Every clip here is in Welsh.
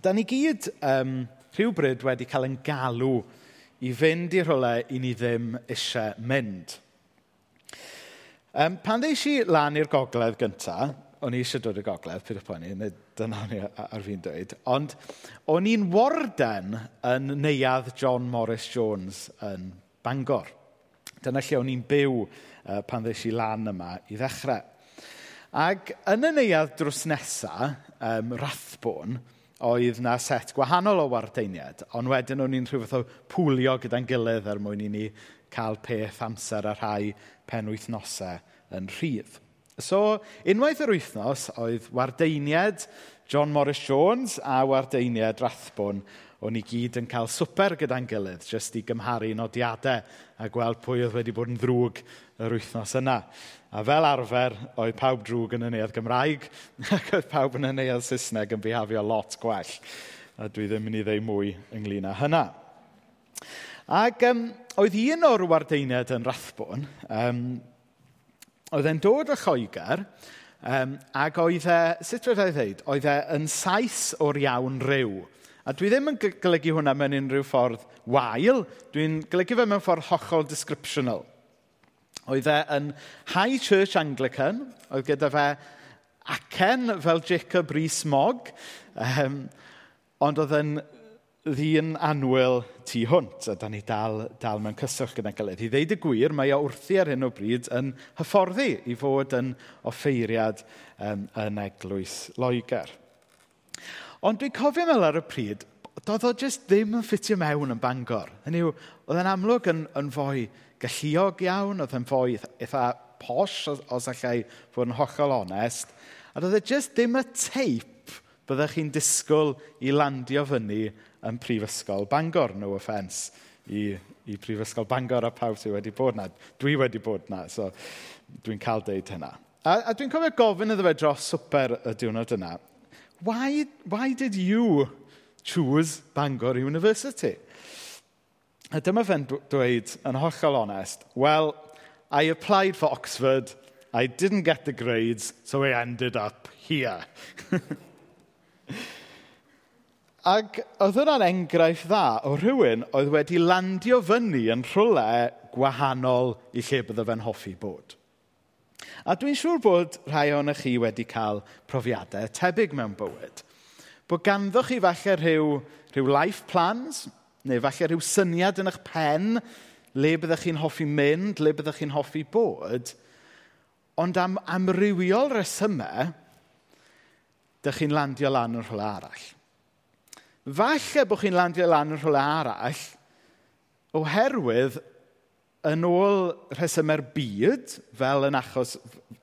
da ni gyd um, rhywbryd wedi cael yn galw i fynd i'r rhywle i ni ddim eisiau mynd. Um, pan ddeis i lan i'r gogledd gyntaf, o'n i eisiau dod i'r gogledd, pyd â poeni, neu dyna ni ar fin dweud, ond o'n i'n warden yn neuadd John Morris Jones yn Bangor. Dyna lle o'n i'n byw uh, pan ddeis i lan yma i ddechrau. Ac yn y neuadd drws nesaf, um, Rathbone, oedd 'na set gwahanol o wardeiniad, ond wedyn o'n i'n rhywbeth o pwlio gyda'n gilydd er mwyn i ni cael peth amser a rhai penwythnosau yn rhydd. So, unwaith yr wythnos oedd wardeiniad John Morris Jones a wardeiniad Rathbwn O'n i gyd yn cael swper gyda'n gilydd, jyst i gymharu nodiadau a gweld pwy oedd wedi bod yn ddrwg yr wythnos yna. A fel arfer, oedd pawb drwg yn y neuadd Gymraeg ac oedd pawb yn y neuadd Saesneg yn bihafio lot gwell. A dwi ddim yn mynd i ddeu mwy ynglyn â hynna. Ac um, oedd un o'r wardeiniad yn Rathbwn, um, oedd e'n dod o Lloegr, um, ac oedd e, sut wedi ei ddweud, oedd e yn saes o'r iawn ryw. A dwi ddim yn golygu hwnna mewn unrhyw ffordd wael. Dwi'n golygu fe mewn ffordd hollol descriptional. Oedd e yn High Church Anglican, oedd gyda fe acen fel Jacob Rees-Mogg, um, ond oedd yn ddyn anwyl tu hwnt, a da ni dal, dal mewn cyswllt gyda'n gilydd. I ddeud y gwir, mae o wrthi ar hyn o bryd yn hyfforddi i fod yn offeiriad um, yn eglwys Loegr. Ond dwi'n cofio meddwl ar y pryd, doedd o jyst ddim yn ffitio mewn yn Bangor. Hynny yw, oedd e'n amlwg yn, yn fwy galluog iawn, oedd e'n fwy eitha posh, os, os allai fod yn hollol onest. A doedd e jyst ddim y teip byddech chi'n disgwyl i landio fyny yn Prifysgol Bangor, no offence i, i Prifysgol Bangor a pawb sydd wedi bod na. Dwi wedi bod na, so dwi'n cael deud hynna. A, a dwi'n cofio gofyn iddo fe dros swper y diwrnod yna why, why did you choose Bangor University? A dyma fe'n dweud yn hollol onest, well, I applied for Oxford, I didn't get the grades, so I ended up here. Ac oedd hwnna'n enghraifft dda o rhywun oedd wedi landio fyny yn rhywle gwahanol i lle bydde fe'n hoffi bod. A dwi'n siŵr bod rhai ohonoch chi wedi cael profiadau tebyg mewn bywyd. Bod ganddo chi falle rhyw, rhyw life plans, neu falle rhyw syniad yn eich pen, le byddwch chi'n hoffi mynd, le byddwch chi'n hoffi bod, ond am amrywiol resymau, dych chi'n landio lan yn rhywle arall. Falle bod chi'n landio lan yn rhywle arall oherwydd yn ôl rhesymau'r byd, fel yn achos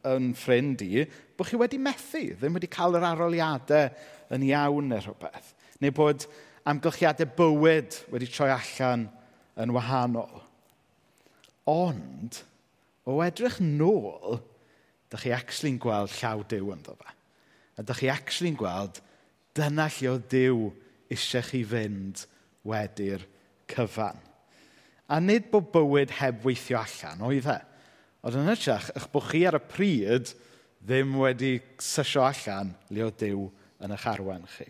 yn ffrind i, bod chi wedi methu, ddim wedi cael yr aroliadau yn iawn neu rhywbeth. Neu bod amgylchiadau bywyd wedi troi allan yn wahanol. Ond, o edrych nôl, da chi actually'n gweld llaw Dyw ynddo fe. A da chi actually'n gweld dyna lle o Dyw eisiau chi fynd wedi'r cyfan. A nid bod bywyd heb weithio allan, oedd e? Ond yn hytrach, eich bod chi ar y pryd ddim wedi sysio allan le o Dyw yn eich arwen chi.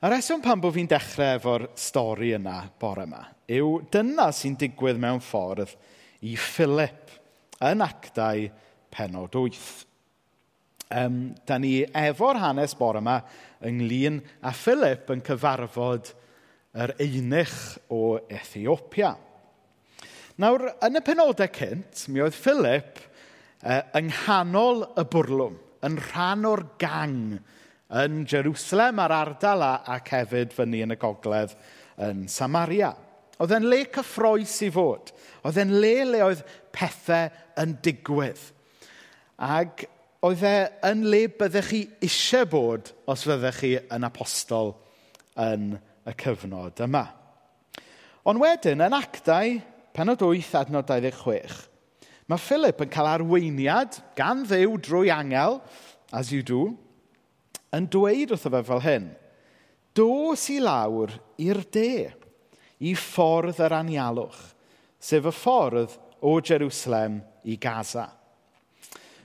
A reswm pan bod fi'n dechrau efo'r stori yna bore yma yw dyna sy'n digwydd mewn ffordd i Philip yn actau penod 8. Um, da ni efo'r hanes bore yma ynglyn â Philip yn cyfarfod yr einich o Ethiopia. Nawr, yn y penodau cynt, mi oedd Philip eh, yng nghanol y bwrlwm, yn rhan o'r gang yn Jerusalem a'r ardal a, ac hefyd fyny yn y gogledd yn Samaria. Oedd e'n le cyffroes i fod. Oedd e'n le le oedd pethau yn digwydd. Ac oedd e yn le byddech chi eisiau bod os fyddech chi yn apostol yn Samaria y cyfnod yma. Ond wedyn, yn actau, penod 8, adnod 26, mae Philip yn cael arweiniad gan ddew drwy angel, as you do, yn dweud wrtho fe fel hyn, dos i lawr i'r de, i ffordd yr anialwch, sef y ffordd o Jerusalem i Gaza.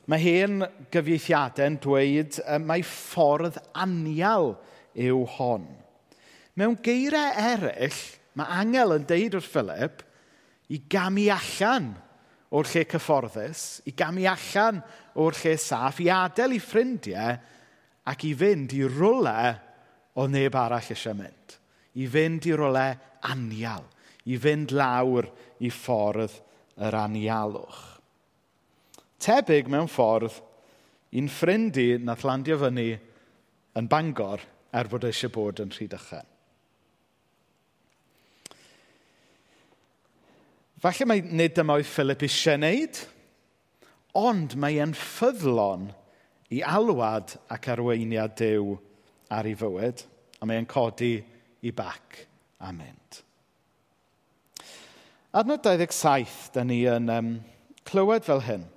Mae hen gyfieithiadau'n dweud, mae ffordd anial yw hon. Mewn geiriau eraill, mae angel yn deud wrth Philip i gamu allan o'r lle cyfforddus, i gamu allan o'r lle saff, i adael i ffrindiau ac i fynd i rwle o neb arall eisiau mynd. I fynd i rwle anial, i fynd lawr i ffordd yr anialwch. Tebyg mewn ffordd, un ffrind i nath landio fyny yn Bangor er bod e eisiau bod yn Rhydychen. Falle mai nid dyma oedd Philip eisiau wneud, ond mae e'n ffyddlon i alwad ac arweiniad Duw ar ei fywyd, a mae e'n codi i bac a mynd. Adnod 27, da ni yn um, clywed fel hyn.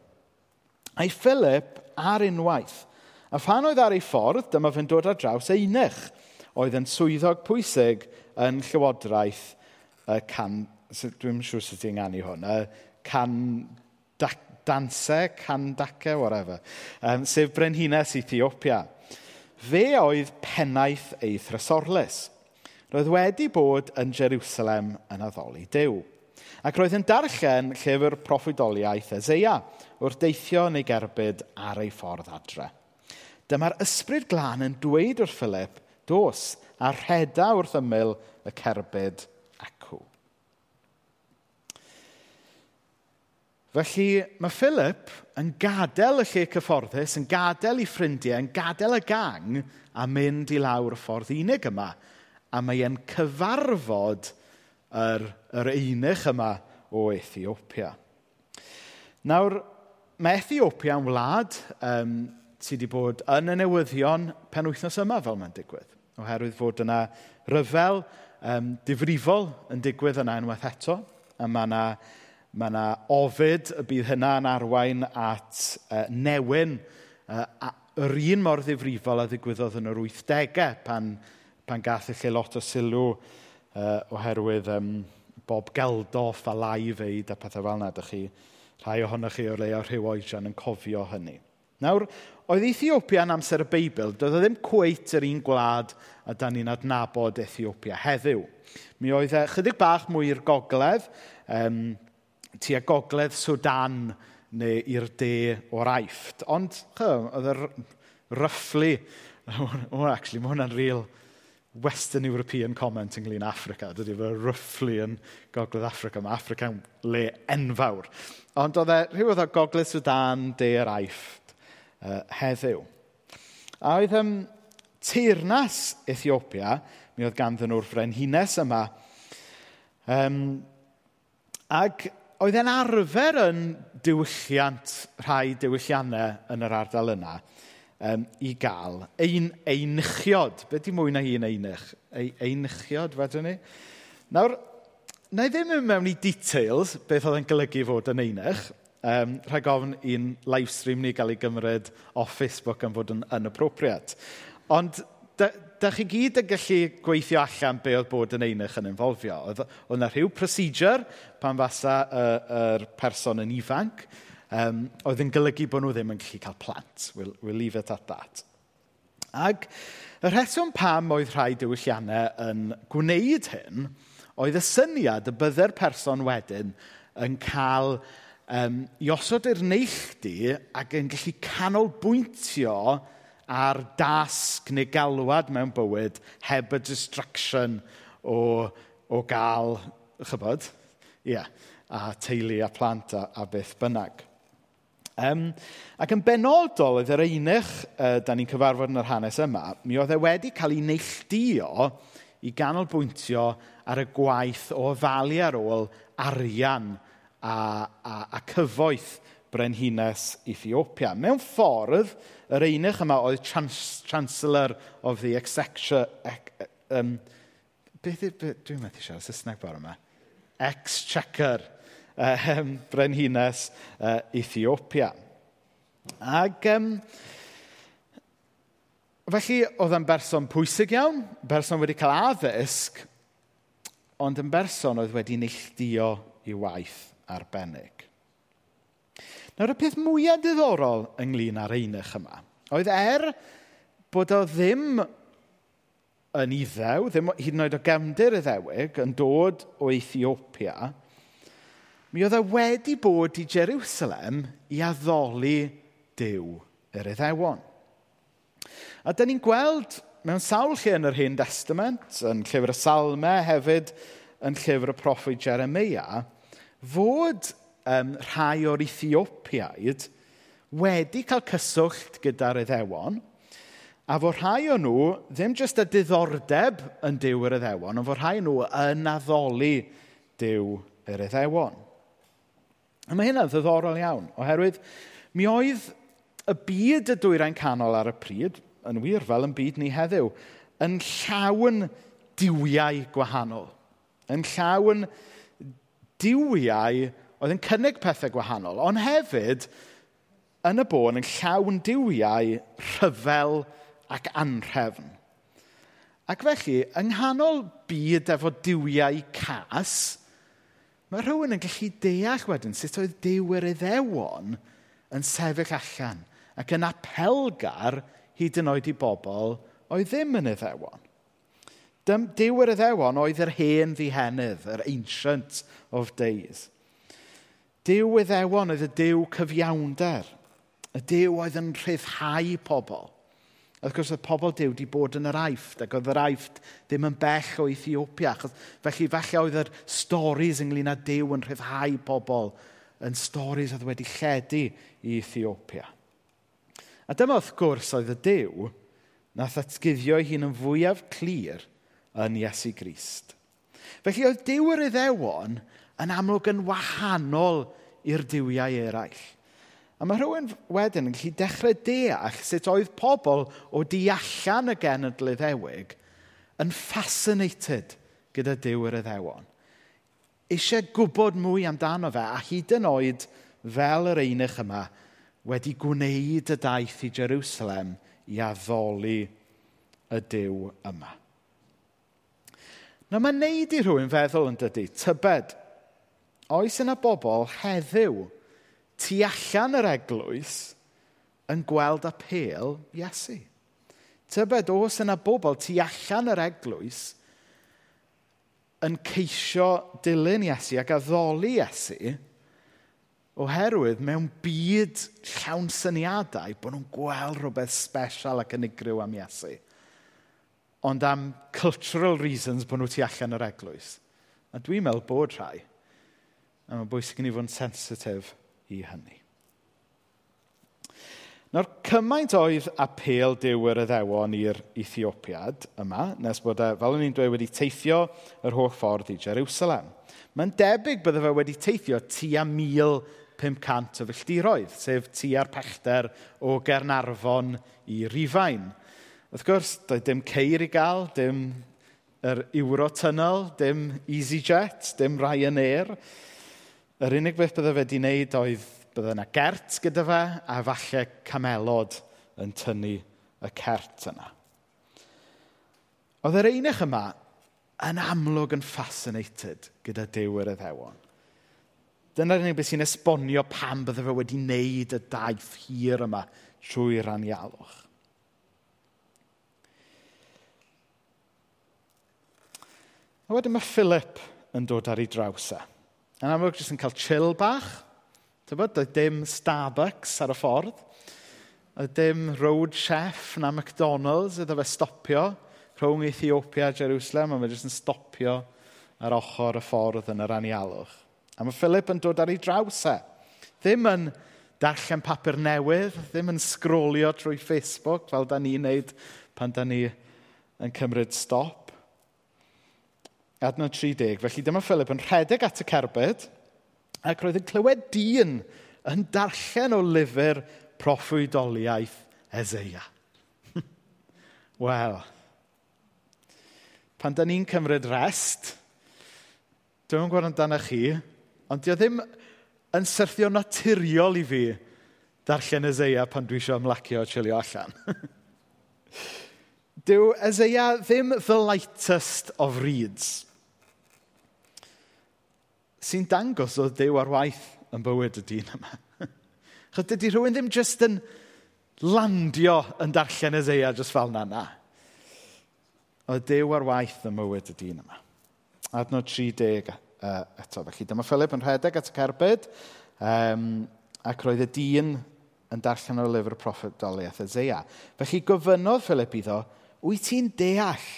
A'i Philip ar unwaith, a phan oedd ar ei ffordd, dyma fy'n dod ar draws einech, oedd yn swyddog pwysig yn llywodraeth y can, dwi'n siŵr sut ti'n anu hwn, y can da, danse, can dace, whatever, um, sef Brenhines Ethiopia. Fe oedd pennaeth ei thrysorlus. Roedd wedi bod yn Jerusalem yn addoli Dyw. Ac roedd yn darllen llyfr proffwydoliaeth Ezeia wrth deithio neu gerbyd ar ei ffordd adre. Dyma'r ysbryd glân yn dweud wrth Philip, dos, a rheda wrth ymyl y cerbyd acw. Felly mae Philip yn gadael y lle cyfforddus, yn gadael ei ffrindiau, yn gadael y gang a mynd i lawr y ffordd unig yma. A mae e'n cyfarfod yr, yr einych yma o Ethiopia. Nawr, mae Ethiopia yn wlad um, sydd wedi bod yn y newyddion penwythnos yma fel mae'n digwydd. Oherwydd fod yna ryfel um, difrifol yn digwydd yna unwaith eto. A mae yna Mae yna ofid y bydd hynna'n arwain at uh, newyn uh, yr un mor ddifrifol a ddigwyddodd yn yr 80au pan, pan gath y lle lot o sylw uh, oherwydd um, Bob Geldof a lai feid a pethau fel yna. Dych chi, rhai ohonoch chi o'r leia rhyw oedran yn cofio hynny. Nawr, oedd Ethiopia yn amser y Beibl, doedd o ddim cweit yr un gwlad a da ni'n adnabod Ethiopia heddiw. Mi oedd e chydig bach mwy i'r gogledd, um, tua gogledd Sudan neu i'r de o'r aifft. Ond, oedd yr rufflu, oh, actually, mae hwnna'n real Western European comment ynglyn Africa. Dydy fe rufflu yn gogledd Africa. Mae Africa'n le enfawr. Ond oedd e rhywbeth o gogledd Sudan, de yr aifft, uh, heddiw. A oedd um, teirnas Ethiopia, mi oedd ganddyn nhw'r frenhines yma, um, Ac oedd e'n arfer yn diwylliant, rhai diwylliannau yn yr ardal yna um, i gael. Ein, einchiod. Be di mwy na hi'n einich? Ei, einchiod, fedrwn ni? Nawr, na i ddim yn mewn i details beth oedd yn golygu fod yn einich. Um, rhaid gofyn i'n livestream ni gael ei gymryd off Facebook yn fod yn, inappropriate. Ond da chi gyd yn gallu gweithio allan be oedd bod yn einach yn involfio. Oedd, yna rhyw procedure pan fasa yr uh, person yn ifanc, um, oedd yn golygu bod nhw ddim yn gallu cael plant. We'll, we'll leave it at that. Ac y rheswm pam oedd rhai diwylliannau yn gwneud hyn, oedd y syniad y byddai'r person wedyn yn cael um, i osod i'r neilltu ac yn gallu canolbwyntio a'r dasg neu galwad mewn bywyd heb y distraction o, o gael, chybod? Ie, yeah, a teulu a plant a, a beth bynnag. Um, ac yn benodol, oedd yr einych, uh, da ni'n cyfarfod yn yr hanes yma, mi oedd e wedi cael ei neilltuo i ganolbwyntio ar y gwaith o ofalu ar ôl arian a, a, a cyfoeth brenhines Ethiopia. Mewn ffordd, yr einych yma oedd Chancellor of the Exchequer... Ec, um, beth yw... dwi'n meddwl siarad Saesneg bore yma? Exchequer, um, brenhines uh, Ethiopia. Ac... Um, felly, oedd yn berson pwysig iawn, berson wedi cael addysg, ond yn berson oedd wedi neilldio i waith arbennig. Nawr, y peth mwyaf diddorol ynglyn â'r einach yma oedd er bod o ddim yn iddew, ddim hyd yn oed o gefndir iddewig, yn dod o Ethiopia, mi oedd e wedi bod i Jerusalem i addoli Dyw yr Iddewon. A dyn ni'n gweld mewn sawl lle yn yr Hen Testament, yn llyfr y Salmau, hefyd yn llyfr y Proffwyd Jeremia, fod um, rhai o'r Ethiopiaid wedi cael cyswllt gyda'r eddewon, a fod rhai o nhw ddim jyst y diddordeb yn Dyw yr Eddewon, ond fod rhai nhw yn addoli Dyw yr Eddewon. A mae hynna'n ddiddorol iawn, oherwydd mi oedd y byd y dwyrain canol ar y pryd, yn wir fel yn byd ni heddiw, yn llawn diwiau gwahanol. Yn llawn diwiau oedd yn cynnig pethau gwahanol, ond hefyd yn y bôn yn llawn diwiau rhyfel ac anrhefn. Ac felly, yng nghanol byd efo diwiau cas, mae rhywun yn gallu deall wedyn sut oedd Dyw yr Iddewon yn sefyll allan ac yn apelgar hyd yn oed i bobl oedd ddim yn Iddewon. Dyw yr Iddewon oedd yr hen ddihenydd, yr ancient of days. Dyw weddewon oedd y dyw cyfiawnder. Y dyw oedd yn rhyddhau pobl. Wrth gwrs, oedd pobl Dyw wedi bod yn yr aifft, ac oedd yr aifft ddim yn bell o Ethiopia. Achos, felly, falle oedd yr storys ynglyn â Dyw yn rhyddhau pobl yn storys oedd wedi lledu i Ethiopia. A dyma wrth gwrs oedd y Dyw nath atgyddio ei hun yn fwyaf clir yn Iesu Grist. Felly oedd Dyw yr Iddewon yn amlwg yn wahanol i'r diwiau eraill. A mae rhywun wedyn yn gallu dechrau deall sut oedd pobl o deallan y genedl iddewig yn fascinated gyda Dyw yr Iddewon. Eisiau gwybod mwy amdano fe, a hyd yn oed fel yr einich yma, wedi gwneud y daith i Jerusalem i addoli y Dyw yma. Na mae'n neud i rhywun feddwl yn dydy, tybed, Oes yna bobl heddiw tu allan yr eglwys yn gweld apel Iesu? Tybed, oes yna bobl tu allan yr eglwys yn ceisio dilyn Iesu ac addoli Iesu oherwydd mewn byd llawn syniadau bod nhw'n gweld rhywbeth special ac unigryw am Iesu. Ond am cultural reasons bod nhw tu allan yr eglwys. A dwi'n meddwl bod rhai. A mae'n bwysig i ni fod yn sensitif i hynny. Nawr, cymaint oedd apel Dyw yr Iddewon i'r Ethiopiad yma, nes bod e, fel o'n i'n dweud, wedi teithio yr holl ffordd i Jerusalem. Mae'n debyg bydde fe wedi teithio tua 1,500 o filltiroedd, sef tua'r pellter o Gernarfon i Rifain. Wrth gwrs, doedd dim ceir i gael, dim yr Eurotunnel, dim EasyJet, dim Ryanair yr unig beth bydde fe wedi wneud oedd bydde yna gert gyda fe a falle camelod yn tynnu y cert yna. Oedd yr einich yma yn amlwg yn fascinated gyda Dyw yr Eddewon. Dyna'r unig beth sy'n esbonio pam bydde fe wedi wneud y daith hir yma trwy'r anialwch. A wedyn mae Philip yn dod ar ei draws e. Yn amlwg, jyst yn cael chill bach. Tybod, doedd dim Starbucks ar y ffordd. Doedd dim road chef na McDonald's iddo fe stopio rhwng Ethiopia a Jerusalem, a mae jyst yn stopio ar ochr y ffordd yn yr anialwch. A mae Philip yn dod ar ei draws e. Ddim yn darllen papur newydd, ddim yn sgrolio trwy Facebook fel da ni'n neud pan da ni yn cymryd stop adnod 30. Felly dyma Philip yn rhedeg at y cerbyd ac roedd yn clywed dyn yn darllen o lyfr proffwydoliaeth Ezeia. Wel, pan da ni'n cymryd rest, dwi'n gwybod amdano chi, ond dio ddim yn syrthio naturiol i fi darllen Ezeia pan dwi eisiau ymlacio o chilio allan. Dyw Ezeia ddim the lightest of reads sy'n dangos o ddew ar waith yn bywyd y dyn yma. Chos dydy rhywun ddim jyst yn landio yn darllen y zeia jyst fel na na. O dew ar waith yn mywyd y dyn yma. Adnod 30 uh, eto. Felly dyma Philip yn rhedeg at y cerbyd um, ac roedd y dyn yn darllen o'r lyfr proffedoliaeth Ezeia. Felly gofynodd Philip iddo, wyt ti'n deall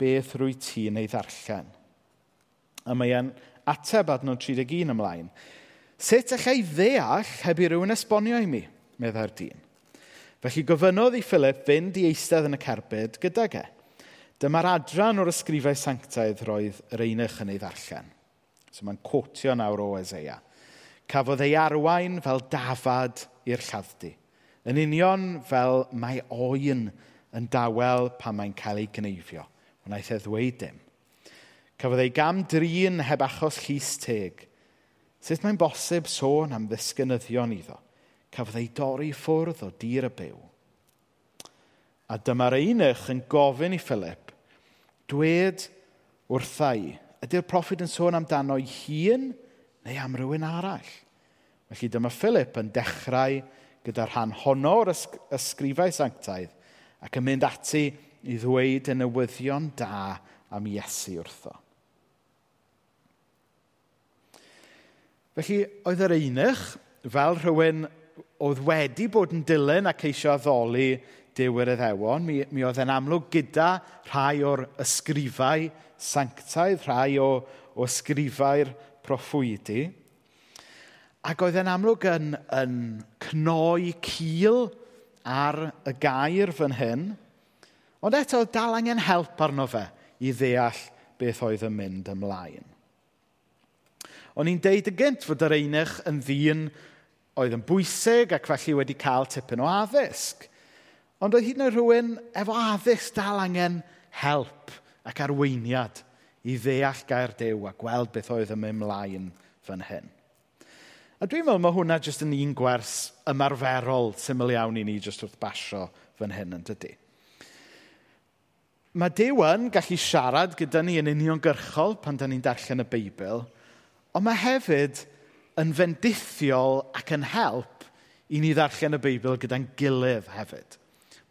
beth rwy ti'n ei ddarllen? A mae e'n Ateb adnod 31 ymlaen. Sut ych ei ddeall heb i rywun esbonio i mi, meddai'r dyn. Felly gofynodd i Philip fynd i eistedd yn y cerbyd gyda ge. Dyma'r adran o'r ysgrifau sanctaidd roedd yr einach yn ei ddarllen. So mae'n cotio nawr o Ezeia. Cafodd ei arwain fel dafad i'r lladddu. Yn union fel mae oen yn dawel pan mae'n cael ei gneifio. Wnaeth e ddweud dim. Cafodd ei gam drin heb achos llys teg. Sut mae'n bosib sôn am ddisgynyddion iddo? Cafodd ei dorri ffwrdd o dir y byw. A dyma'r einich yn gofyn i Philip, dwed wrtha ydy'r proffwyd yn sôn amdano ei hun neu am rywun arall? Felly dyma Philip yn dechrau gyda'r rhan honno o'r ysgrifau sanctaidd ac yn mynd ati i ddweud y newyddion da am Iesu wrtho. Felly, oedd yr einich, fel rhywun oedd wedi bod yn dilyn ac eisiau addoli Dyw yr Iddewon, mi, mi oedd yn amlwg gyda rhai o'r ysgrifau sanctaidd, rhai o, o ysgrifau'r proffwydi. Ac oedd yn amlwg yn, yn cnoi cil ar y gair fan hyn, ond eto dal angen help arno fe i ddeall beth oedd yn mynd ymlaen. O'n i'n deud y gynt fod yr einach yn ddyn oedd yn bwysig ac felly wedi cael tipyn o addysg. Ond oedd hyd yn oed rhywun efo addysg dal angen help ac arweiniad i ddeall gair dew a gweld beth oedd yn mynd mlaen fan hyn. A dwi'n meddwl mae hwnna jyst yn un gwers ymarferol syml iawn i ni jyst wrth basio fan hyn yn dydy. Mae Dew yn gallu siarad gyda ni yn uniongyrchol pan da ni'n darllen y Beibl, Ond mae hefyd yn fendithiol ac yn help i ni ddarllen y Beibl gyda'n gilydd hefyd.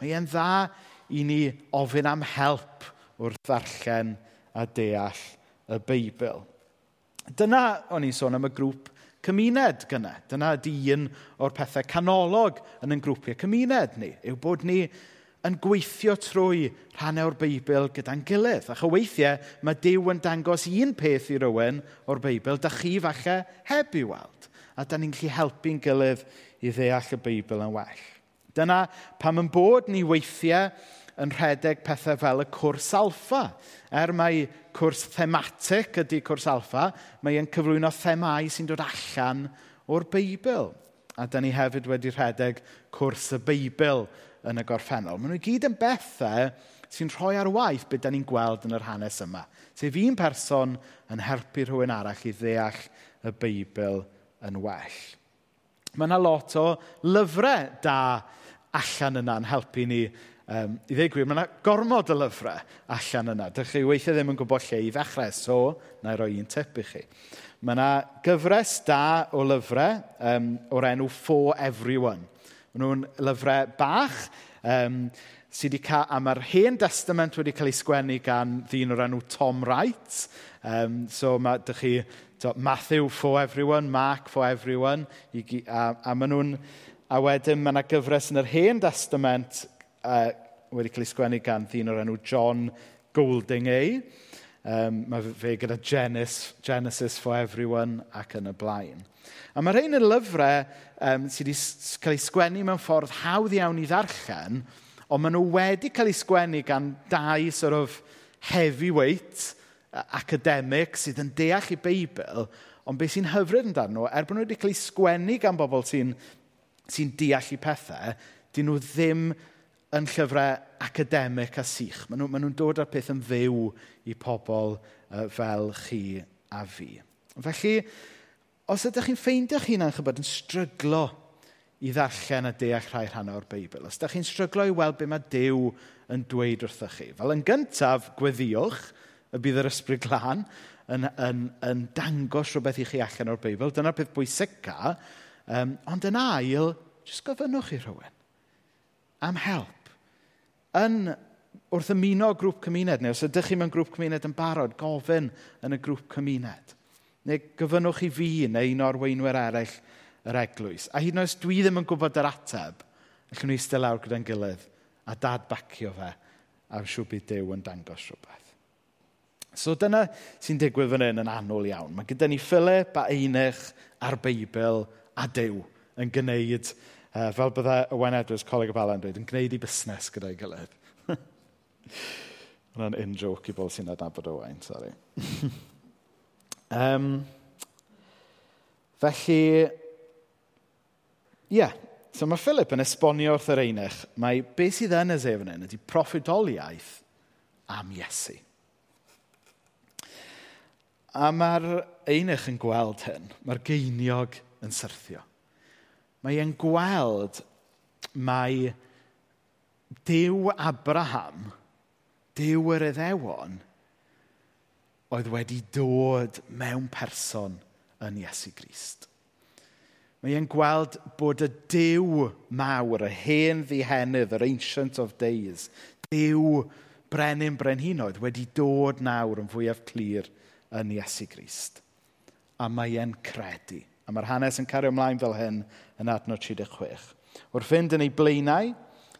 Mae e'n dda i ni ofyn am help wrth ddarllen a deall y Beibl. Dyna o'n i'n sôn am y grŵp cymuned gyna. Dyna ydy un o'r pethau canolog yn ein grwpiau cymuned ni, yw bod ni yn gweithio trwy rhannau o'r Beibl gyda'n gilydd. Ac o weithiau mae Dyw yn dangos un peth i rywun o'r Beibl, da chi falle heb i weld. A da ni'n gallu helpu'n gilydd i ddeall y Beibl yn well. Dyna pam yn bod ni weithiau yn rhedeg pethau fel y cwrs alfa. Er mae cwrs thematic ydy cwrs alfa, mae e'n cyflwyno themau sy'n dod allan o'r Beibl. A da ni hefyd wedi rhedeg cwrs y Beibl yn y gorffennol. Maen nhw gyd yn bethau sy'n rhoi ar waith beth da ni'n gweld yn yr hanes yma. Sef un person yn helpu rhywun arall i ddeall y Beibl yn well. Mae yna lot o lyfrau da allan yna yn helpu ni um, i ddweud gwir, mae yna gormod o lyfrau allan yna. Dych chi weithiau ddim yn gwybod lle i ddechrau, so na i roi un tip i chi. Mae yna gyfres da o lyfrau um, o'r enw For Everyone. Maen nhw'n lyfrau bach um, sydd wedi cael, a mae'r hen testament wedi cael ei sgwennu gan ddyn o'r enw Tom Wright. Um, so mae, dych chi, to, Matthew for everyone, Mark for everyone, i, a, a maen nhw'n, a wedyn mae yna gyfres yn yr hen testament uh, wedi cael ei sgwennu gan ddyn o'r enw John Golding A. Um, mae fe gyda Genesis, Genesis for Everyone ac yn y blaen. A mae rhain yn lyfrau um, sydd wedi cael ei sgwennu mewn ffordd hawdd iawn i ddarllen, ond maen nhw wedi cael ei sgwennu gan dau sort of heavyweight academic sydd yn deall i Beibl, ond beth sy'n hyfryd yn darn nhw, er bod nhw wedi cael ei sgwennu gan bobl sy'n sy deall i pethau, dyn nhw ddim yn llyfrau academic a sych. Maen nhw'n nhw dod â'r peth yn fyw i pobl uh, fel chi a fi. Felly, os ydych chi'n ffeindio'ch hunan chybod yn stryglo i ddarllen a deall rhai rhan o'r Beibl, os ydych chi'n stryglo i weld be mae Dyw yn dweud wrthych chi, fel yn gyntaf, gweddiwch y bydd yr ysbryd glân yn, yn, yn dangos rhywbeth i chi allan o'r Beibl. Dyna'r peth bwysica, um, ond yn ail, jyst gofynnwch i rhywun am help yn, wrth ymuno grŵp cymuned, neu os ydych chi mewn grŵp cymuned yn barod, gofyn yn y grŵp cymuned. Neu gyfynwch i fi neu un o'r weinwyr eraill yr eglwys. A hyd yn oes dwi ddim yn gwybod yr ateb, allwn ni eistedd lawr gyda'n gilydd a dad bacio fe a siw bydd Dyw yn dangos rhywbeth. So dyna sy'n digwydd fan hyn yn anwl iawn. Mae gyda ni Philip a Einich a'r Beibl a Dyw yn gwneud uh, fel byddai Owen Edwards, coleg o Bala dweud, yn gwneud i busnes gyda'i gilydd. Hwna'n in-joke i bobl sy'n adnabod Owen, sori. um, felly, ie, yeah. so mae Philip yn esbonio wrth yr einach, mae beth sydd yn y sef yn ydy proffedoliaeth am Iesu. A mae'r einach yn gweld hyn, mae'r geiniog yn syrthio mae e'n gweld mae Dyw Abraham, Dyw yr Iddewon, oedd wedi dod mewn person yn Iesu Grist. Mae e'n gweld bod y Dyw mawr, y hen ddihenydd, yr Ancient of Days, Dyw brenin brenhinoedd wedi dod nawr yn fwyaf clir yn Iesu Grist. A mae e'n credu. A mae'r hanes yn cario ymlaen fel hyn yn adnod 36. Wrth fynd yn ei blaenau,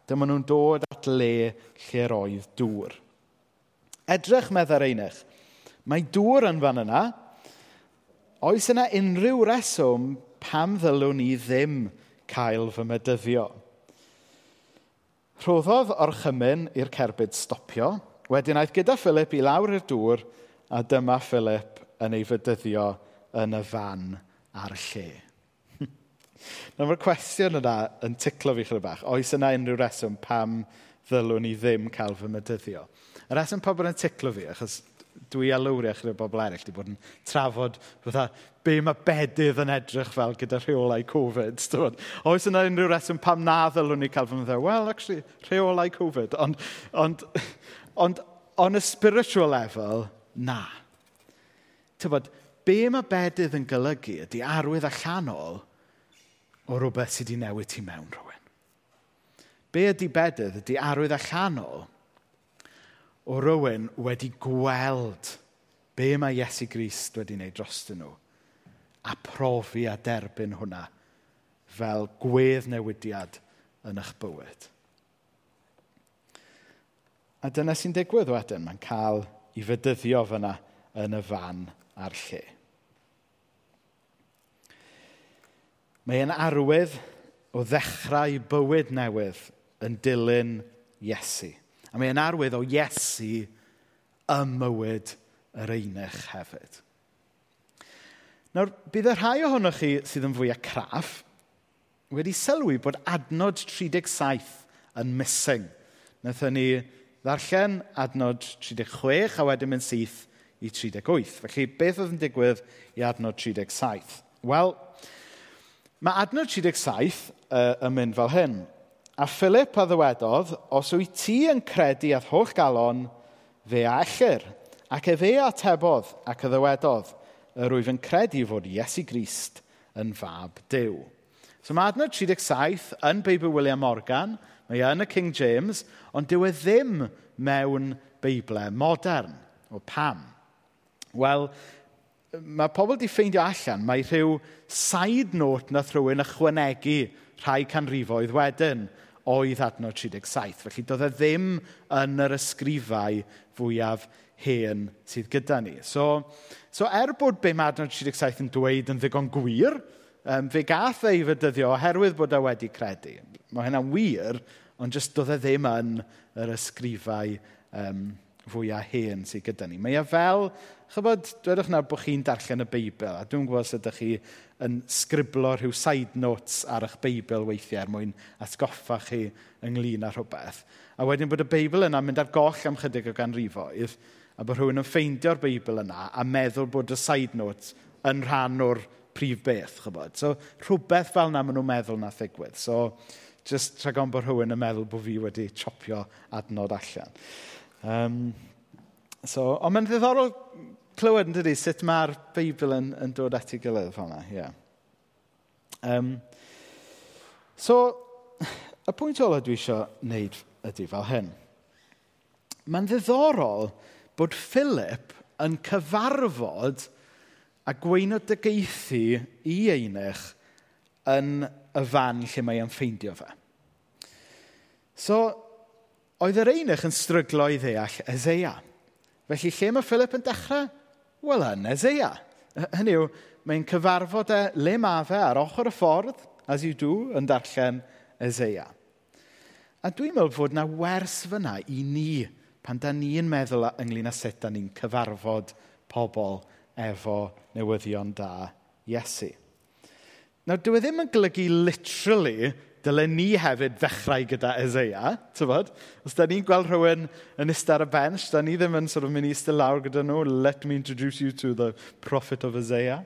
dyma nhw'n dod at le lle roedd dŵr. Edrych, meddwl einich, mae dŵr yn fan yna. Oes yna unrhyw reswm pam ddylwn ni ddim cael fy medyddio? Rhoddodd orchymyn i'r cerbyd stopio. Wedyn aeth gyda Philip i lawr i'r dŵr a dyma Philip yn ei fydyddio yn y fan ar y lle. Nawr mae'r cwestiwn yna yn ticlo fi chydig bach. Oes yna unrhyw reswm pam ddylwn ni ddim cael fy mydyddio? Y reswm pobl yn ticlo fi, achos dwi a lawriau chyda'r bobl eraill wedi bod yn trafod fatha, be mae bedydd yn edrych fel gyda rheolau Covid. Dwi. Oes yna unrhyw reswm pam na ddylwn ni cael fy mydyddio? Wel, actually, rheolau Covid. Ond, ond, ond on a spiritual level, na. Tybod, be mae bedydd yn golygu ydy arwydd allanol o rhywbeth sydd wedi newid ti mewn rhywun. Be ydy bedydd ydy arwydd allanol o rhywun wedi gweld be mae Iesu Grist wedi wneud dros nhw a profi a derbyn hwnna fel gwedd newidiad yn eich bywyd. A dyna sy'n digwydd wedyn, mae'n cael i fydyddio fyna yn y fan a'r lle. Mae e'n arwydd o ddechrau bywyd newydd yn dilyn Iesu. A mae e'n arwydd o Iesu ymywyd yr einich hefyd. Nawr, bydd y rhai ohonoch chi sydd yn fwy a craff wedi sylwi bod adnod 37 yn missing. Nethon ni ddarllen adnod 36 a wedyn mynd syth i 38. Felly, beth oedd yn digwydd i adnod 37? Wel, Mae adnod 37 uh, yn mynd fel hyn. A Philip a ddywedodd, os wyt ti yn credu at holl galon, fe a ellir. Ac ef e atebodd ac y ddywedodd, yr wyf yn credu fod Iesu Grist yn fab Dyw. So mae adnod 37 yn Beibl William Morgan, mae e yn y King James, ond dyw e ddim mewn Beiblau modern. O pam? Wel, mae pobl wedi ffeindio allan, mae rhyw side note nath rhywun ychwanegu rhai canrifoedd wedyn oedd adnod 37. Felly doedd e ddim yn yr ysgrifau fwyaf hen sydd gyda ni. So, so er bod be mae adnod 37 yn dweud yn ddigon gwir, um, fe gath ei fydyddio oherwydd bod e wedi credu. Mae hynna'n wir, ond jyst doedd e ddim yn yr ysgrifau um, fwyaf hen sydd gyda ni. Mae e fel, chybod, dwedwch nawr bod chi'n darllen y Beibl, a dwi'n gwybod os ydych chi yn sgriblo rhyw side notes ar eich Beibl weithiau er mwyn atgoffa chi ynglyn â rhywbeth. A wedyn bod y Beibl yna mynd ar goll am chydig o ganrifoedd, a bod rhywun yn ffeindio'r Beibl yna a meddwl bod y side notes yn rhan o'r prif beth, chybod. So, rhywbeth fel yna maen nhw'n meddwl na ddigwydd. So, jyst rhagon bod rhywun yn meddwl bod fi wedi chopio adnod allan. Um, so, ond mae'n ddiddorol clywed yn dydy sut mae'r Beibl yn, yn dod at ei gilydd fel yna. Yeah. Um, so, y pwynt ola dwi eisiau wneud ydy fel hyn. Mae'n ddiddorol bod Philip yn cyfarfod a gweinodygaethu i einich yn y fan lle mae e'n ffeindio fe. So, Oedd yr einach yn stryglo i ddeall Ezeia. Felly lle mae Philip yn dechrau? Wel, yn Ezeia. Hynny yw, mae'n cyfarfod e le mae fe ar ochr y ffordd, as you do, yn darllen Ezeia. A dwi'n meddwl fod na wers fyna i ni pan da ni'n meddwl ynglyn â sut da ni'n cyfarfod pobl efo newyddion da Iesu. Nawr, dwi e ddim yn golygu literally dylen ni hefyd ddechrau gyda Ezeia, tyfod? Os da ni'n gweld rhywun yn ista ar y bench, da ni ddim yn sort of mynd i ista lawr gyda nhw, let me introduce you to the prophet of Ezeia,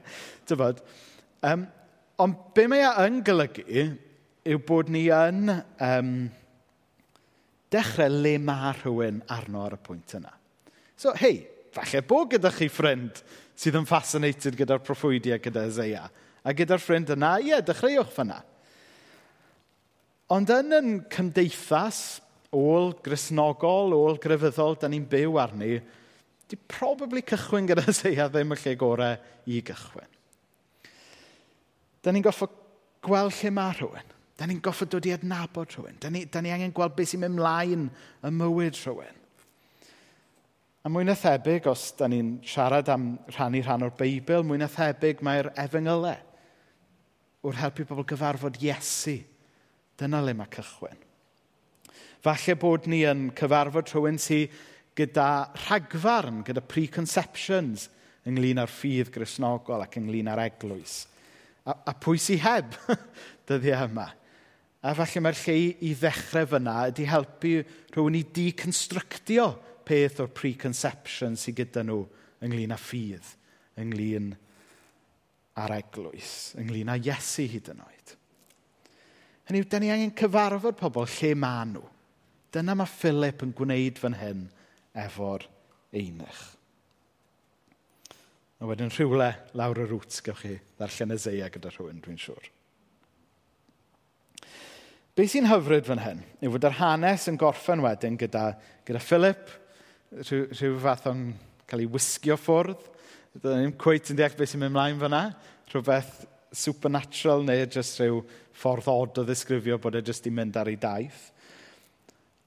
tyfod? Um, ond be mae e yn golygu yw bod ni yn um, dechrau le mae rhywun arno ar y pwynt yna. So, hei, falle bod gyda chi ffrind sydd yn fascinated gyda'r proffwydiau gyda Ezeia. A gyda'r ffrind yna, ie, yeah, dechreuwch fyna. Ond yn yn cymdeithas ôl grisnogol, ôl grefyddol, da ni'n byw arni, di probably cychwyn gyda seia ddim y lle gorau i gychwyn. Da ni'n goffo gweld lle mae rhywun. Da ni'n goffo dod i adnabod rhywun. Da ni, da ni angen gweld beth sy'n mynd mlaen y mywyd rhywun. A mwy na thebyg, os da ni'n siarad am rhannu rhan o'r Beibl, mwy na thebyg mae'r efengylau wrth helpu pobl gyfarfod Iesu Dyna le mae cychwyn. Falle bod ni yn cyfarfod rhywun sy gyda rhagfarn, gyda preconceptions ynglyn â'r ffydd grisnogol ac ynglyn â'r eglwys. A, a pwy sy'n heb dyddiau yma? A falle mae'r lle i, i ddechrau fyna ydy helpu rhywun i deconstructio peth o'r preconception sydd gyda nhw ynglyn â ffydd, ynglyn â'r eglwys, ynglyn â Iesu hyd yn oed. Hynny yw, da ni angen cyfarfod pobl lle maen nhw. Dyna mae Philip yn gwneud fan hyn efo'r einich. A wedyn rhywle lawr y rŵt gewch chi ddarllen y zeia gyda rhywun, dwi'n siŵr. Be sy'n hyfryd fan hyn yw fod yr hanes yn gorffen wedyn gyda, gyda Philip, rhyw, rhyw fath o'n cael ei wisgio ffwrdd. Dyn ni'n cweit yn deall beth sy'n mynd ymlaen fyna. Rhywbeth supernatural neu jyst rhyw ffordd od o ddisgrifio bod e jyst i mynd ar ei daith.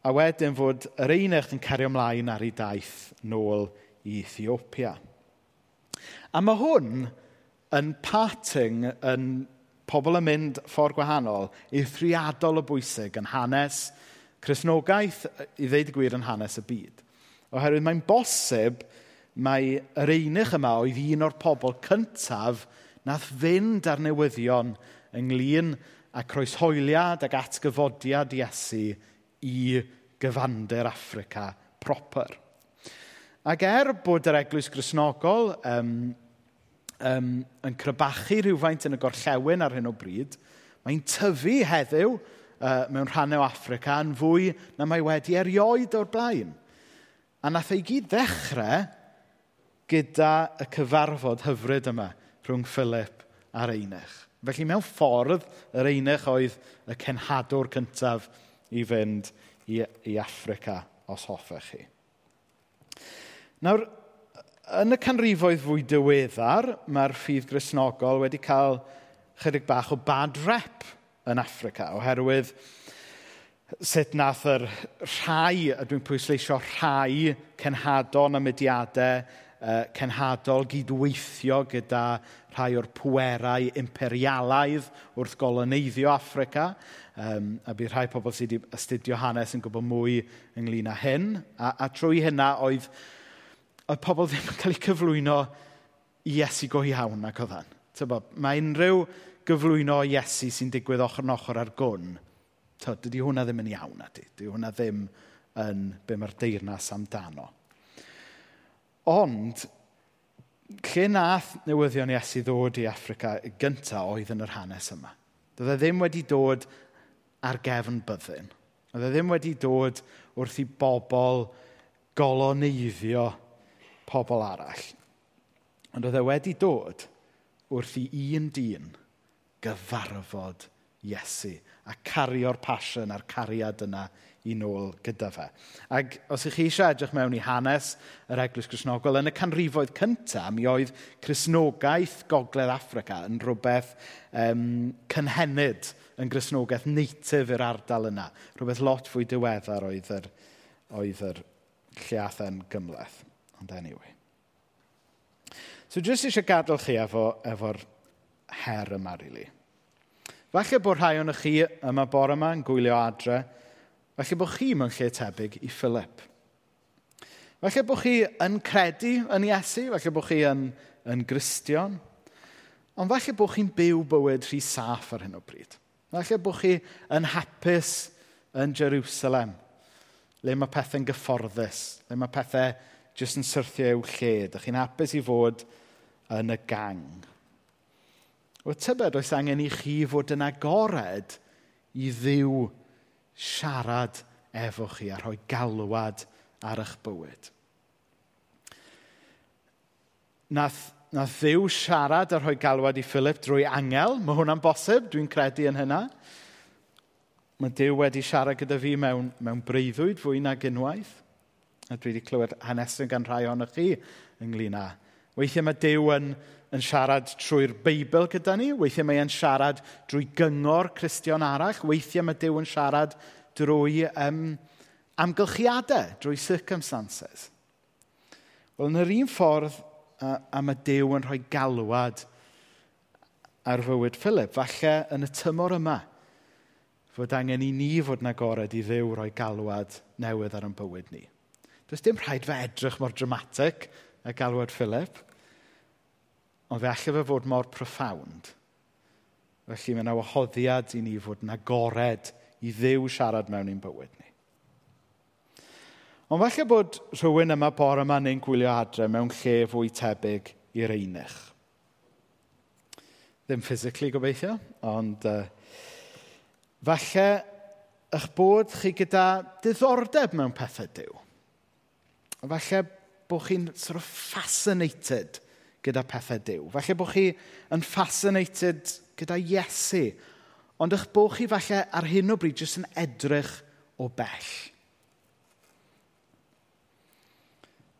A wedyn fod yr einech yn cario ymlaen ar ei daith nôl i Ethiopia. A mae hwn yn parting yn pobl yn mynd ffordd gwahanol i thriadol o bwysig yn hanes Cresnogaeth i ddeud gwir yn hanes y byd. Oherwydd mae'n bosib mae yr einych yma oedd un o'r pobl cyntaf Nath fynd ar newyddion ynglyn â croeshoeliad ac atgyfodiad Iesu i gyfandir Africa proper. Ac er bod yr eglwys grisnogol um, um, yn crybachu rhywfaint yn y gorllewin ar hyn o bryd, mae'n tyfu heddiw uh, mewn rhannau o Africa yn fwy na mae wedi erioed o'r blaen. A nath ei gyd ddechrau gyda y cyfarfod hyfryd yma rhwng Philip a'r Einech. Felly mewn ffordd, yr Einech oedd y cenhadwr cyntaf i fynd i, i Africa, os hoffech chi. Nawr, yn y canrifoedd fwy diweddar, mae'r ffydd grisnogol wedi cael chydig bach o bad rep yn Africa, oherwydd sut nath yr rhai, a dwi'n pwysleisio rhai cenhadon a mudiadau, uh, cenhadol gydweithio gyda rhai o'r pwerau imperialaidd wrth goloneiddio Africa. Um, a bydd rhai pobl sydd wedi astudio hanes yn gwybod mwy ynglyn â hyn. A, a trwy hynna oedd, oedd pobl ddim yn cael eu cyflwyno i Iesu go iawn ac oedd hyn. Mae unrhyw gyflwyno Iesu sy'n digwydd ochr yn ochr ar gwn. Dydy hwnna ddim yn iawn, ydy. Dydy hwnna ddim yn be mae'r deyrnas amdano. Ond, lle nath newyddion Iesu ddod i Africa gyntaf oedd yn yr hanes yma. Doedd e ddim wedi dod ar gefn byddin. Oedd e ddim wedi dod wrth i bobl goloneiddio pobl arall. Ond oedd e wedi dod wrth i un dyn gyfarfod Iesu a cario'r pasiwn a'r cariad yna i nôl gyda fe. Ac os ych chi eisiau edrych mewn i hanes yr Eglwys Cresnogol, yn y canrifoedd cyntaf, mi oedd Cresnogaeth Gogledd Africa yn rhywbeth um, cynhenid yn grisnogaeth neitif i'r ardal yna. Rhywbeth lot fwy diweddar oedd yr, oedd yr lleathen gymleth. Ond anyway. So jyst eisiau gadael chi efo, efo'r her yma, rili. Really. Falle bod rhai o'n chi yma bore yma yn gwylio adre, Falle bod chi mewn lle tebyg i Philip. Falle bod chi yn credu yn Iesu, falle bod chi yn, yn gristion, ond falle bod chi'n byw bywyd rhy saff ar hyn o bryd. Falle bod chi yn hapus yn Jerusalem, le mae pethau'n gyfforddus, le mae pethau jyst yn syrthio i'w lle. Dych chi'n hapus i fod yn y gang. O tybed oes angen i chi fod yn agored i ddiw siarad efo chi a rhoi galwad ar eich bywyd. Nath, nath ddiw siarad a rhoi galwad i Philip drwy angel. Mae hwnna'n bosib, dwi'n credu yn hynna. Mae Dyw wedi siarad gyda fi mewn, mewn breuddwyd fwy nag unwaith. A dwi wedi clywed hanesydd gan rhai ohonoch chi ynglyn â Weithiau mae Dyw yn, yn siarad trwy'r Beibl gyda ni. Weithiau mae e'n siarad drwy gyngor Cristion arall. Weithiau mae Dyw yn siarad drwy um, amgylchiadau, drwy circumstances. Wel, yn yr un ffordd a, a mae Dyw yn rhoi galwad ar fywyd Philip, falle yn y tymor yma, fod angen i ni fod yn agored i ddew roi galwad newydd ar ein bywyd ni. Does dim rhaid fe edrych mor dramatic y galwad Philip ond fe allai fe fod mor profound. Felly mae yna wahoddiad i ni fod yn agored i ddew siarad mewn i'n bywyd ni. Ond falle bod rhywun yma bore yma neu'n gwylio adre mewn lle fwy tebyg i'r einich. Ddim physically gobeithio, ond uh, falle eich bod chi gyda diddordeb mewn pethau diw. Falle bod chi'n sort of fascinated gyda pethau Dyw. Falle bod chi yn fascinated gyda Iesu, ond eich bod chi falle ar hyn o bryd jyst yn edrych o bell.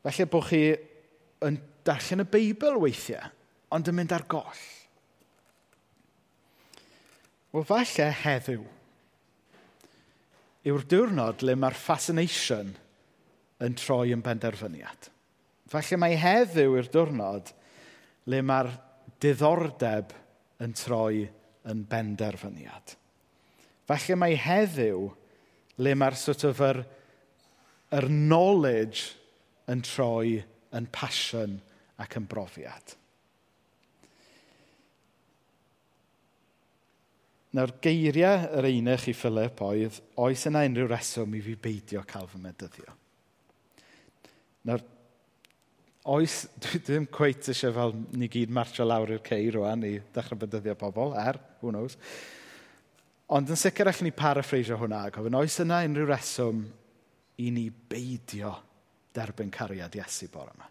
Falle bod chi yn darllen y Beibl weithiau, ond yn mynd ar goll. Wel, falle heddiw yw'r diwrnod le mae'r fascination yn troi yn benderfyniad. Falle mae heddiw yw'r diwrnod le mae'r diddordeb yn troi yn benderfyniad. Falle mae heddiw le mae'r sort of yr, yr knowledge yn troi yn passion ac yn brofiad. Nawr geiriau yr einach i Philip oedd, oes yna unrhyw reswm i fi beidio cael fy medyddio? Nawr oes, dwi ddim cweit eisiau fel ni gyd marcho lawr i'r ceir rwan i ddechrau bydyddio pobl, er, who knows. Ond yn sicr allwn ni paraphrasio hwnna gofyn, oes yna unrhyw reswm i ni beidio derbyn cariad Iesu bore yma?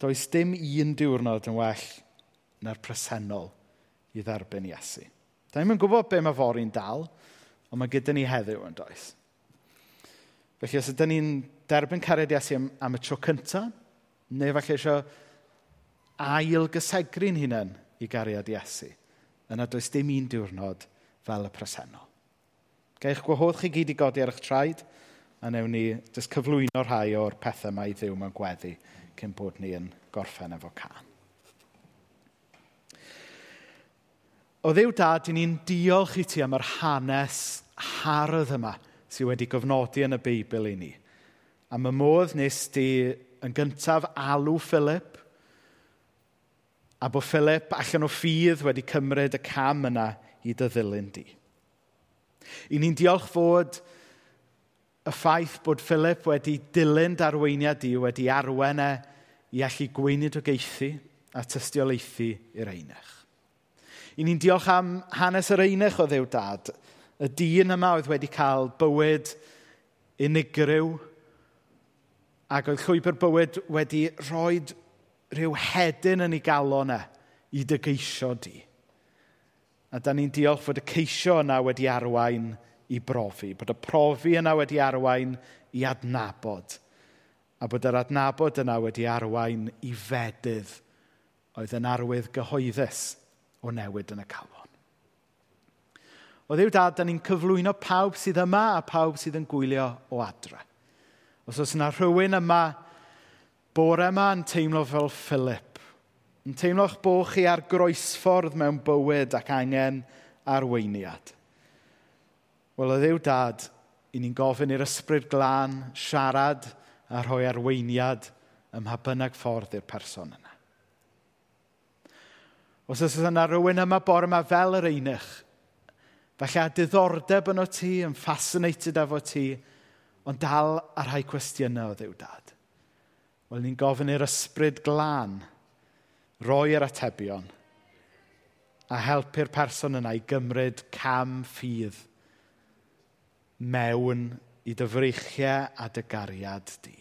Does dim un diwrnod yn well na'r presennol i dderbyn Iesu. Da ni'n gwybod be mae fori'n dal, ond mae gyda ni heddiw yn does. Felly os ydym ni'n derbyn cariad Iesu am, am y tro cyntaf, neu falle eisiau ail gysegru'n hunain i gariad Iesu. Yna does dim un diwrnod fel y presennol. Gael eich gwahodd chi gyd i godi ar eich traed, a newn ni jyst cyflwyno rhai o'r pethau mae i ddiw mewn gweddi cyn bod ni yn gorffen efo can. O ddiw dad, i ni'n diolch i ti am yr hanes hardd yma sydd wedi gofnodi yn y Beibl i ni. Am y modd nes di yn gyntaf alw Philip a bod Philip allan o ffydd wedi cymryd y cam yna i dy ddilyn di. I ni'n diolch fod y ffaith bod Philip wedi dilyn darweiniad di wedi arwen e i allu gweinidogaethu a tystiolaethu i'r einach. I ni'n diolch am hanes yr einach o ddew dad, y dyn yma oedd wedi cael bywyd unigryw, Ac oedd llwybr bywyd wedi rhoi rhyw hedyn yn ei galon e i dygeisio di. A da ni'n diolch fod y ceisio yna wedi arwain i brofi, bod y profi yna wedi arwain i adnabod, a bod yr adnabod yna wedi arwain i fedydd oedd yn arwydd gyhoeddus o newid yn y calon. O ddiw dad, da ni'n cyflwyno pawb sydd yma a pawb sydd yn gwylio o adre. Os oes yna rhywun yma, bore yma yn teimlo fel Philip, yn teimlo'ch bod chi ar groesffordd mewn bywyd ac angen arweiniad. Wel, o ddew dad, i ni'n gofyn i'r ysbryd glân siarad a rhoi arweiniad ym mha bynnag ffordd i'r person yna. Os oes yna rhywun yma bore yma fel yr einych, falle a diddordeb yn o ti, yn fascinated efo ti, ond dal ar rhai cwestiynau o ddiw dad. Wel, ni'n gofyn i'r ysbryd glân roi yr atebion a helpu'r person yna i gymryd cam ffydd mewn i dyfreichiau a dy gariad di.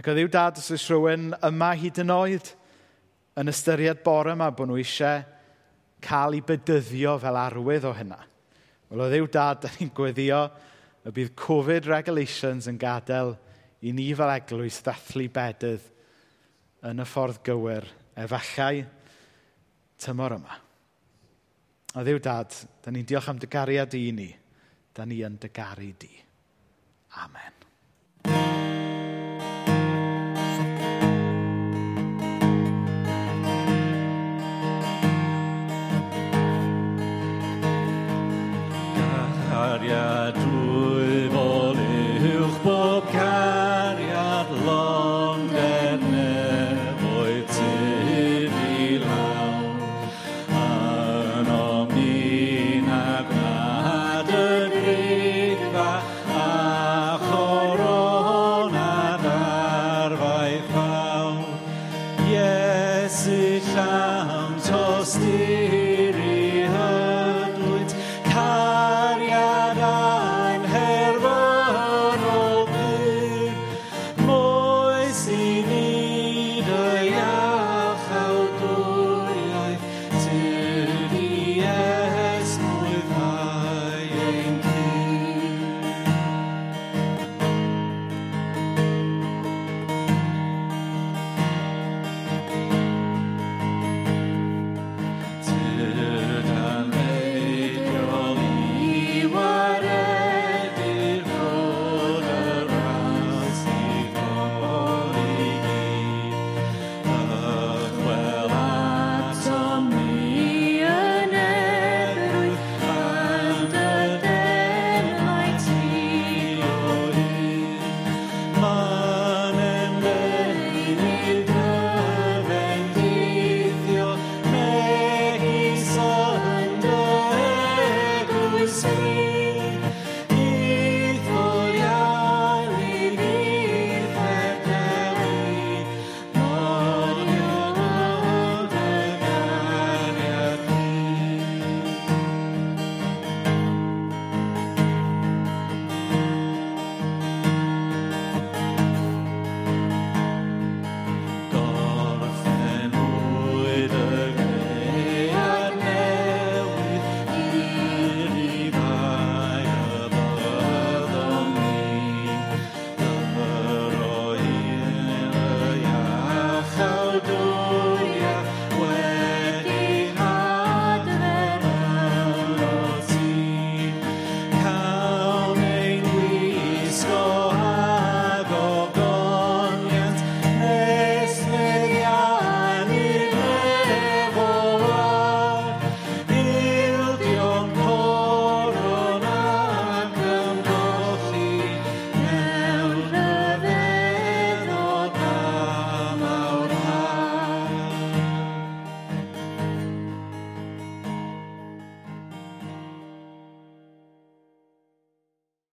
Ac o ddiw dad, os oes rhywun yma hyd yn oed yn ystyried bore yma bod nhw eisiau cael ei bydyddio fel arwydd o hynna – Wel o ddiw dad, da ni'n gweddio y bydd Covid regulations yn gadael i ni fel eglwys ddathlu bedydd yn y ffordd gywir efallai tymor yma. O ddiw dad, da ni'n diolch am dy gariad i ni. Da ni yn dy garu di. Amen.